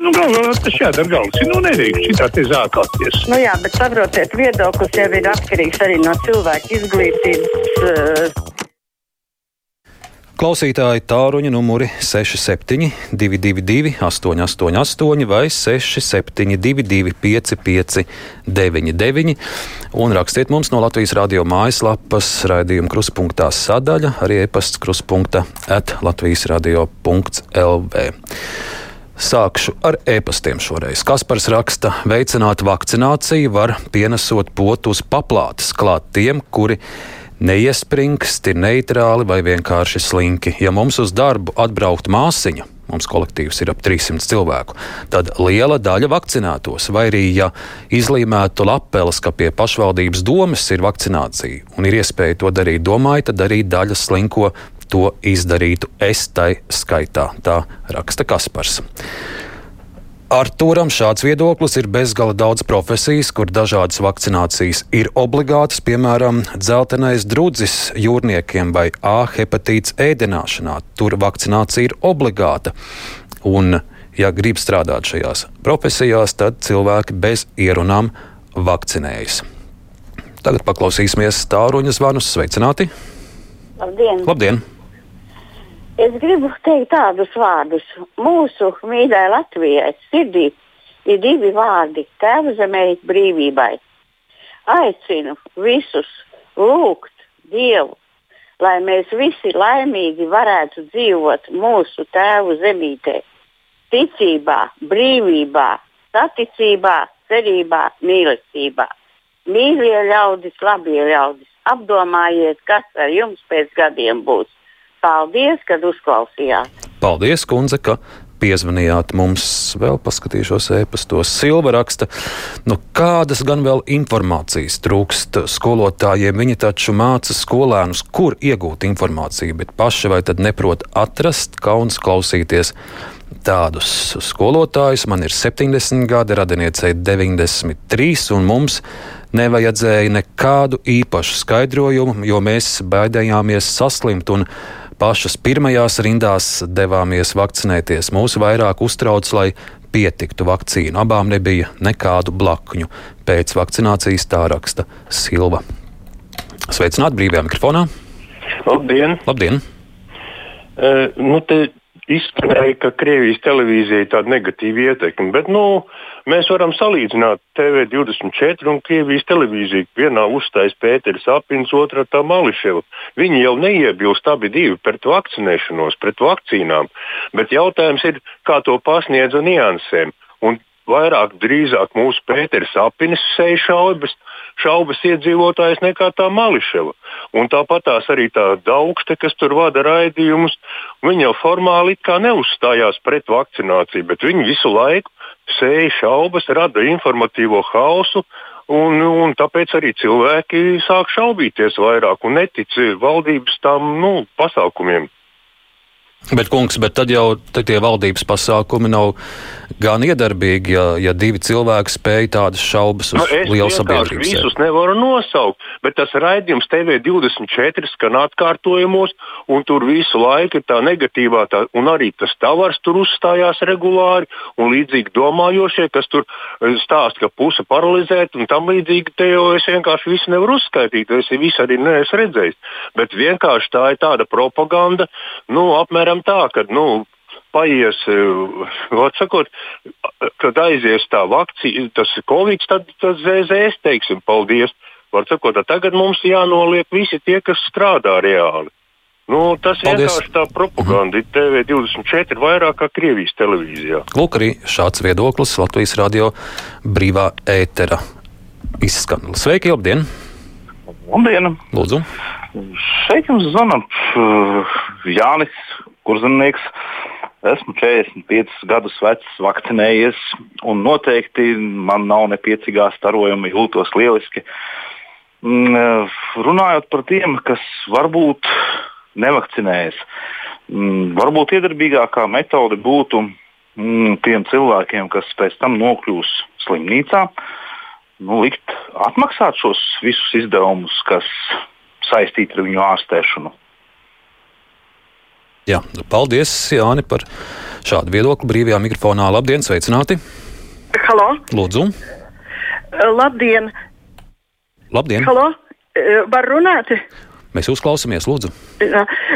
Nu, galvā tas jādara galvas. Nu, nedrīkst šitā te zākāties. Nu jā, bet saprotiet, viedoklis jau ir atkarīgs arī no cilvēka izglītības. Uh, Klausītāji tāruņa numuri 67, 222, 888 vai 672, 559, un rakstiet mums no Latvijas radio mājaslapas raidījuma kruspunktā sadaļa, arī e-pasts kruspunkta at Latvijas radio.lv. Sākšu ar e-pastiem šoreiz. Kaspars raksta, veicināt vakcināciju var pienesot potu uz paplātes klāt tiem, kuri neiespringst, ir neitrāli vai vienkārši slinki. Ja mums uz darbu atbrauktu māsiņa, mums kolektīvs ir ap 300 cilvēku, tad liela daļa vakcinētos, vai arī, ja izlīmētu lapeles, ka pie pašvaldības domas ir vakcinācija un ir iespēja to darīt, domāju, tad arī daļa slinko to izdarītu es tai skaitā. Tā raksta Kaspars. Artūram šāds viedoklis ir bezgala daudz profesijas, kur dažādas vakcinācijas ir obligātas, piemēram, dzeltenais drudzis jūrniekiem vai A hepatīts ēdināšanā. Tur vakcinācija ir obligāta. Un, ja grib strādāt šajās profesijās, tad cilvēki bez ierunām vakcinējas. Tagad paklausīsimies tāruņa zvanus. Sveicināti! labdien! Labdien! Es gribu teikt tādus vārdus. Mūsu mīļai Latvijai sirdī ir divi vārdi - tēva zemē brīvībai. Aicinu visus lūgt Dievu, lai mēs visi laimīgi varētu dzīvot mūsu tēvu zemītē. Ticībā, brīvībā, saticībā, cerībā, mīlestībā. Mīļie ļaudis, labie ļaudis, apdomājiet, kas ar jums pēc gadiem būs. Paldies, kad uzklausījāt. Paldies, kundze, ka piezvanījāt mums. Vēl paskatīšos e-pastos. Silva raksta, nu kādas gan vēl informācijas trūkst skolotājiem. Viņi taču māca skolēnus, kur iegūt informāciju, bet paši vai tad neprot atrast, kauns klausīties. Tādus skolotājus man ir 70 gadi, radiniecei 93, un mums nevajadzēja nekādu īpašu skaidrojumu, jo mēs baidījāmies saslimt un pašas pirmajās rindās devāmies vakcinēties. Mūsu vairāk uztrauc, lai pietiktu vakcīnu. Abām nebija nekādu blakņu. Pēc vakcinācijas tā raksta Silva. Sveicināti brīvajā mikrofonā! Labdien! Labdien. Uh, nu te izskanēja, ka Krievijas televīzija ir tāda negatīva ietekme, bet nu, mēs varam salīdzināt TV24 un Krievijas televīziju. Vienā uzstājas Pēters Apins, otrā tā Mališeva. Viņi jau neiebilst abi divi pret vakcinēšanos, pret vakcīnām, bet jautājums ir, kā to pasniedz un niansēm. Un vairāk drīzāk mūsu Pēters Apinis seja šaubas, šaubas iedzīvotājs nekā tā Mališeva. Un tāpat tās arī tā daugste, kas tur vada raidījumus, viņi jau formāli neuzstājās pret vakcināciju, bet viņi visu laiku sēja šaubas, rada informatīvo hausu. Un, un tāpēc arī cilvēki sāk šaubīties vairāk un netic valdības tam nu, pasākumiem. Bet, kungs, bet tad jau tad tie valdības pasākumi nav gan iedarbīgi, ja, ja divi cilvēki spēj tādas šaubas uz nu, lielu sabiedrību. Es visus nevaru nosaukt, bet tas raidījums TV24 skan atkārtojumos, un tur visu laiku ir tā negatīvā, tā, un arī tas tavars tur uzstājās regulāri, un līdzīgi domājošie, kas tur eh, stāst, ka puse paralizēta, un tam līdzīgi te jau es vienkārši visu nevaru uzskaitīt, es visu arī neesmu redzējis. Bet vienkārši tā ir tāda propaganda, nu, apmēram apmēram tā, ka nu, paies, eh, sakot, kad aizies tā vakcīna, tas Covid, tad tas ZZS teiksim paldies. Var sakot, tagad mums jānoliek visi tie, kas strādā reāli. Nu, tas ir vienkārši tā propaganda. -hmm. TV24 vairāk kā Krievijas televīzijā. Lūk, arī šāds viedoklis Latvijas radio brīvā ētera izskan. Sveiki, labdien! Labdien! Lūdzu! Šeit jums zvana uh, Jānis kurzemnieks. Esmu 45 gadus vecs, vakcinējies, un noteikti man nav nepieciešamā starojuma, jūtos lieliski. Mm, runājot par tiem, kas varbūt nevakcinējas, mm, varbūt iedarbīgākā metode būtu mm, tiem cilvēkiem, kas pēc tam nokļūs slimnīcā, nu, likt atmaksāt šos visus izdevumus, kas saistīti ar viņu ārstēšanu. Jā, paldies, Jāni, par šādu viedokli brīvajā mikrofonā. Labdien, sveicināti! Halo! Lūdzu! Labdien! Labdien! Halo! Var runāt? Mēs uzklausāmies, lūdzu.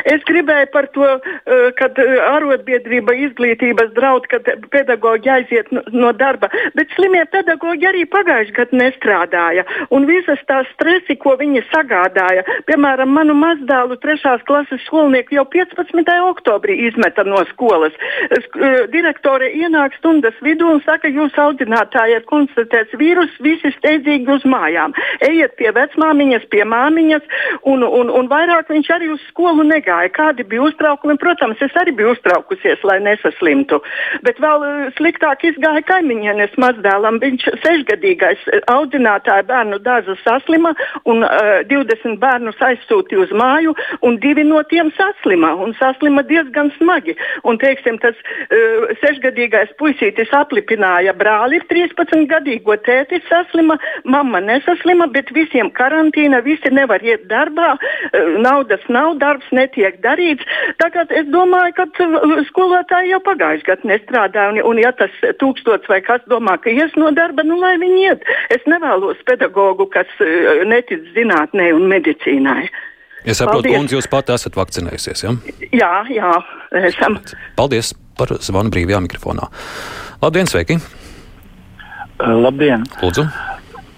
Es gribēju par to, eh, kad eh, arotbiedrība izglītības draud, ka pedagoģi aiziet no darba, bet slimie pedagoģi arī pagājušajā gadā nestrādāja. Un visas tās stresi, ko viņi sagādāja, piemēram, manu mazdēlu trešās klases skolnieku jau 15. oktobrī izmeta no skolas. Eh, direktore ienāk stundas vidū un saka, jūs audzinātāji ir konstatēts vīrus, visi steidzīgi uz mājām. Ejiet pie vecmāmiņas, pie māmiņas, un, un, un vairāk viņš arī uz skolu negāja. Kādi bija uztraukumi? Protams, es arī biju uztraukusies, lai nesaslimtu. Bet vēl eh, sliktāk izgāja kaimiņienes mazdēlam. Viņš sešgadīgais eh, audzinātāja bērnu dārza saslima un uh, eh, 20 bērnus aizsūtīja uz māju, un divi no tiem saslima. Un saslima diezgan smagi. Un, teiksim, tas uh, sešgadīgais puisītis aplipināja brāli, 13 gadīgo tēti saslima, mamma nesaslima, bet visiem karantīna, visi nevar iet darbā, naudas nav, darbs ne netiek darīts. Tagad es domāju, ka skolotāji jau pagājušajā gadā nestrādā, un, un ja tas tūkstots vai kas domā, ka ies no darba, nu lai viņi iet. Es nevēlos pedagogu, kas uh, netic zinātnē un medicīnai. Es saprotu, kundze, jūs pati esat vakcinējusies, ja? Jā, jā, esam. Paldies par zvanu brīvajā mikrofonā. Labdien, sveiki! Labdien! Lūdzu!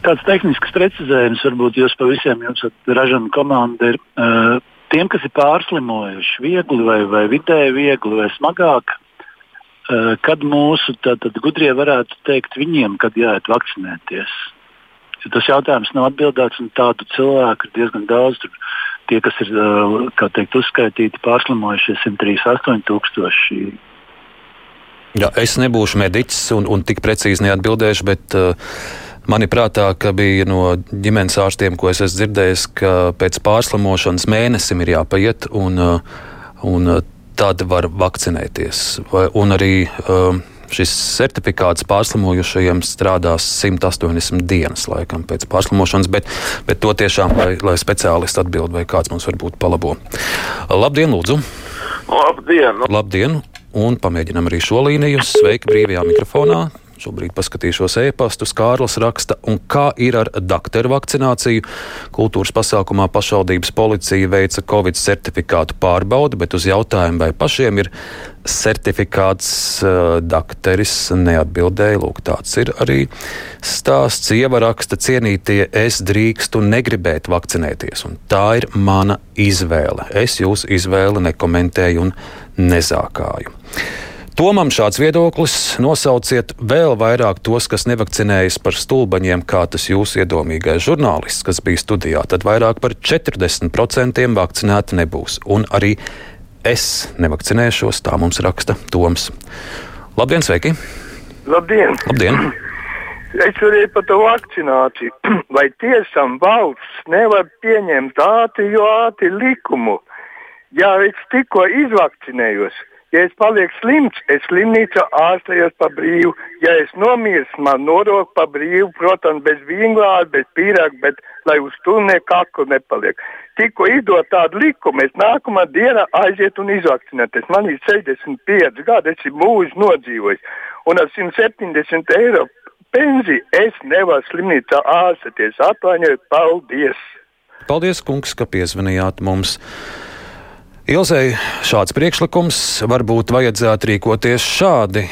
Tāds tehnisks precizējums varbūt jūs pa visiem jums ražana komanda ir. Uh, tiem, kas ir pārslimojuši, viegli vai, vai vidēji viegli vai smagāk, eh, kad mūsu tātad, gudrie varētu teikt viņiem, kad jāiet vakcinēties. Ja tas jautājums nav atbildēts, un tādu cilvēku ir diezgan daudz. Tur, tie, kas ir eh, teikt, uzskaitīti, pārslimojušie 138,000. Jā, es nebūšu mediķis un, un tik precīzi neatbildēšu, bet uh, Mani prātā, ka bija no ģimenes ārstiem, ko es esmu dzirdējis, ka pēc pārslimošanas mēnesim ir jāpaiet, un, uh, un uh, tad var vakcinēties. Un arī uh, šis certifikāts pārslimojušajiem strādās 180 dienas laikam pēc pārslimošanas, bet, bet to tiešām, lai, lai speciālisti atbild, vai kāds mums varbūt palabo. Labdien, lūdzu! Labdien! Labdien! Un pamēģinām arī šo līniju. Sveiki brīvajā mikrofonā! Šobrīd paskatīšos e-pastus. Kārlis raksta, un kā ir ar dakteru vakcināciju. Kultūras pasākumā pašvaldības policija veica Covid certifikātu pārbaudi, bet uz jautājumu, vai pašiem ir certifikāts, uh, dakteris neatbildēja. Lūk, tāds ir arī stāsts. Ieva raksta, cienītie, es drīkstu negribēt vakcinēties, un tā ir mana izvēle. Es jūsu izvēli nekomentēju un nezākāju. Tomam šāds viedoklis nosauciet vēl vairāk tos, kas nevakcinējas par stulbaņiem, kā tas jūsu iedomīgais žurnālists, kas bija studijā. Tad vairāk par 40% vakcinēti nebūs. Un arī es nevakcinēšos, tā mums raksta Toms. Labdien, sveiki! Labdien! Labdien. Es arī par to vakcināciju. Vai tiešām valsts nevar pieņemt ātri, jo ātri likumu? Jā, es tikko izvakcinējos. Ja es palieku slims, es slimnīcā ārstējos pa brīvu. Ja es nomirstu, man nodok pa brīvu, protams, bez vīnglāra, bez pīrāga, bet lai uz turnieku kaklu nepaliek. Tikko izdot tādu likumu, es nākamā dienā aiziet un izvakcinēties. Man ir 65 gadi, es esmu mūžu nodzīvojis. Un ar 170 eiro pensiju es nevaru slimnīcā ārstēties. Atvainojiet, paldies! Paldies, kungs, ka piezvanījāt mums! Ilzei šāds priekšlikums varbūt vajadzētu rīkoties šādi.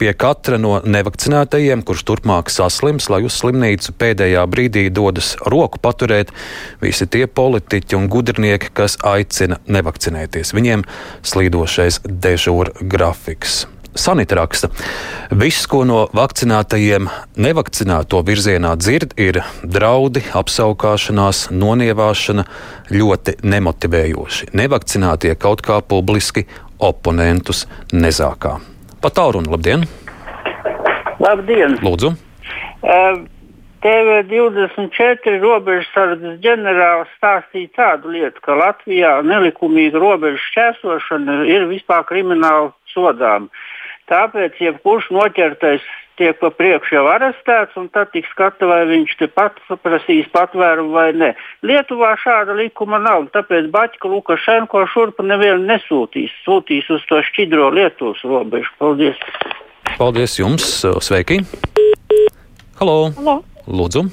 Pie katra no nevakcinētajiem, kurš turpmāk saslims, lai uz slimnīcu pēdējā brīdī dodas roku paturēt, visi tie politiķi un gudrinieki, kas aicina nevakcinēties. Viņiem slīdošais dežūra grafiks. Sanita raksta, viss, ko no vakcinētajiem nevakcinēto virzienā dzird, ir draudi, apskaukšanās, nonievāšana, ļoti nemotivējoši. Nevakcinētie kaut kā publiski oponentus nezākā. Pat tālruni, labdien! Labdien! Lūdzu! Uh, TV24 robežsardzes ģenerālis stāstīja tādu lietu, ka Latvijā nelikumīga robežu šķērsošana ir vispār krimināli sodāma. Tāpēc jebkurš noķertais tiek pa priekšu jau arestēts, un tad tiks skata, vai viņš te pats prasīs patvērumu vai nē. Lietuvā šāda likuma nav, tāpēc Baķa Lukašenko šurp nevienu nesūtīs. Sūtīs uz to šķidro Lietuvas robežu. Paldies! Paldies jums! Sveiki! Halo! Halo. Lūdzu!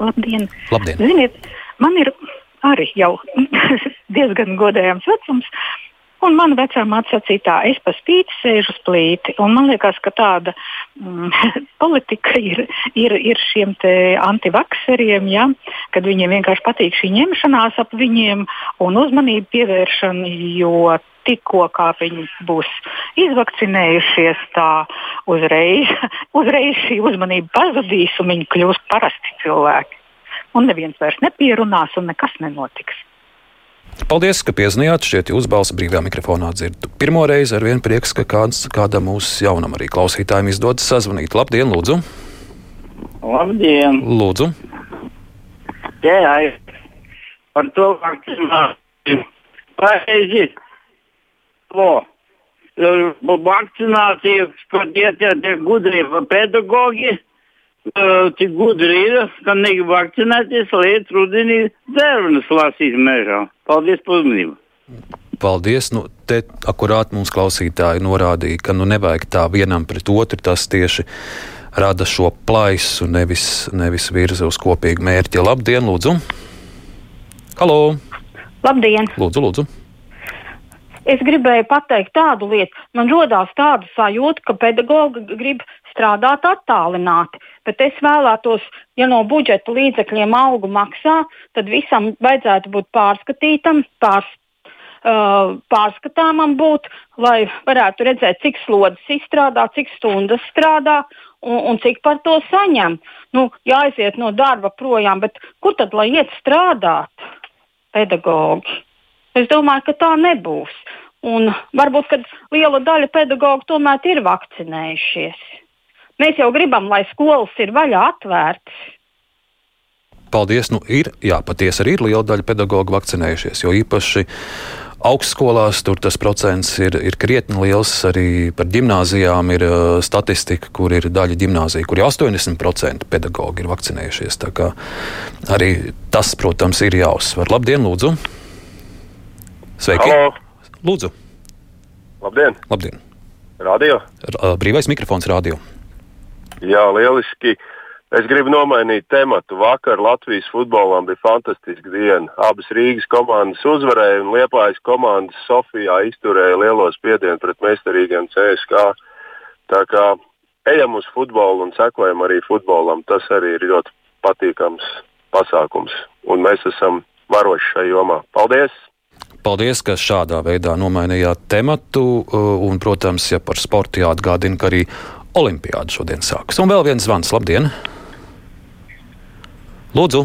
Labdien! Labdien. Ziniet, man ir arī jau diezgan godējams vecums. Un mana vecā māte sacīja, tā, es pa spīti sēžu uz plīti. Un man liekas, ka tāda mm, politika ir, ir, ir šiem antivakseriem, ja, kad viņiem vienkārši patīk šī ņemšanās ap viņiem un uzmanību pievēršana, jo tikko viņi būs izvakcinējušies, tā uzreiz, uzreiz šī uzmanība pazudīs un viņi kļūs parasti cilvēki. Un neviens vairs nepierunās un nekas nenotiks. Paldies, ka piezinājāt. Šķiet, jūs balsi brīvajā mikrofonā dzirdat. Pirmo reizi ar vienu prieks, ka kāds, kādam mūsu jaunam arī klausītājiem izdodas sazvanīt. Labdien, lūdzu! Labdien! Lūdzu! Jā, par to vakcināciju. Pareizi. To. Vakcinācija, ko tie gudrie pedagogi tik gudri ir, ka negrib vakcinēties, liet rudenī dzērvenes lasīt mežā. Paldies par uzmanību! Paldies! Nu, te akurāt mums klausītāji norādīja, ka nu nevajag tā vienam pret otru. Tas tieši rada šo plaisu, nevis, nevis virza uz kopīgu mērķi. Labdien, lūdzu! Halo! Labdien! Lūdzu, lūdzu! Es gribēju pateikt tādu lietu. Man radās tāda sajūta, ka pedagogi grib strādāt attālināti. Bet es vēlētos, ja no budžeta līdzekļiem algu maksā, tad visam vajadzētu būt pārskatītam, pārs, uh, pārskatāmam būt, lai varētu redzēt, cik slodzes izstrādā, cik stundas strādā un, un cik par to saņem. Nu, jāaiziet no darba projām, bet kur tad lai iet strādāt pedagogi? Es domāju, ka tā nebūs. Un varbūt liela daļa pedagoģu tomēr ir vakcinējušies. Mēs jau gribam, lai skolas ir vaļā atvērtas. Paldies! Nu, ir, jā, patiesi arī ir liela daļa pedagoģu vakcinējušies, jo īpaši augstskolās tur tas procents ir, ir krietni liels. Arī par gimnājām ir uh, statistika, kur ir daļa gimnāzija, kur ir 80% pedagoģi ir vakcinējušies. Arī tas, protams, ir jāuzsver. Labdien, lūdzu! Sveiki! Halo. Lūdzu! Labdien! Labdien. Radio? Brīvais mikrofons radio. Jā, lieliski. Es gribu nomainīt tematu. Vakar Latvijas futbolam bija fantastiska diena. Abas Rīgas komandas uzvarēja un Liepājas komandas Sofijā izturēja lielo spiedienu pret meistarīgiem CSK. Tā kā ejam uz futbolu un sekojam arī futbolam. Tas arī ir ļoti patīkams pasākums. Un mēs esam varoši šajā jomā. Paldies! Paldies, ka šādā veidā nomainījāt tematu. Uh, un, protams, ja par sportu jāatgādina, ka arī Olimpiāda šodien sākas. Un vēl viens zvans. Labdien! Lūdzu!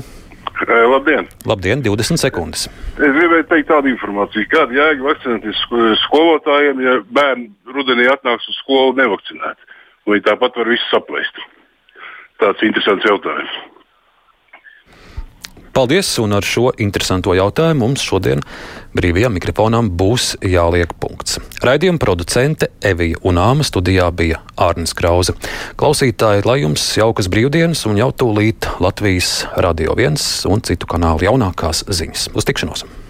Labdien! Labdien, 20 sekundes. Es gribēju teikt tādu informāciju. Kāda jēga vakcinēties skolotājiem, ja bērni rudenī atnāks uz skolu nevakcinēti? Viņi tāpat var visu saplēst. Tāds interesants jautājums. Paldies, un ar šo interesanto jautājumu mums šodien brīvajam mikrofonam būs jāliek punkts. Raidījuma producente Evija Unāma studijā bija Ārnis Krause. Klausītāji, lai jums jaukas brīvdienas un jau tūlīt Latvijas Radio 1 un citu kanālu jaunākās ziņas. Uz tikšanos!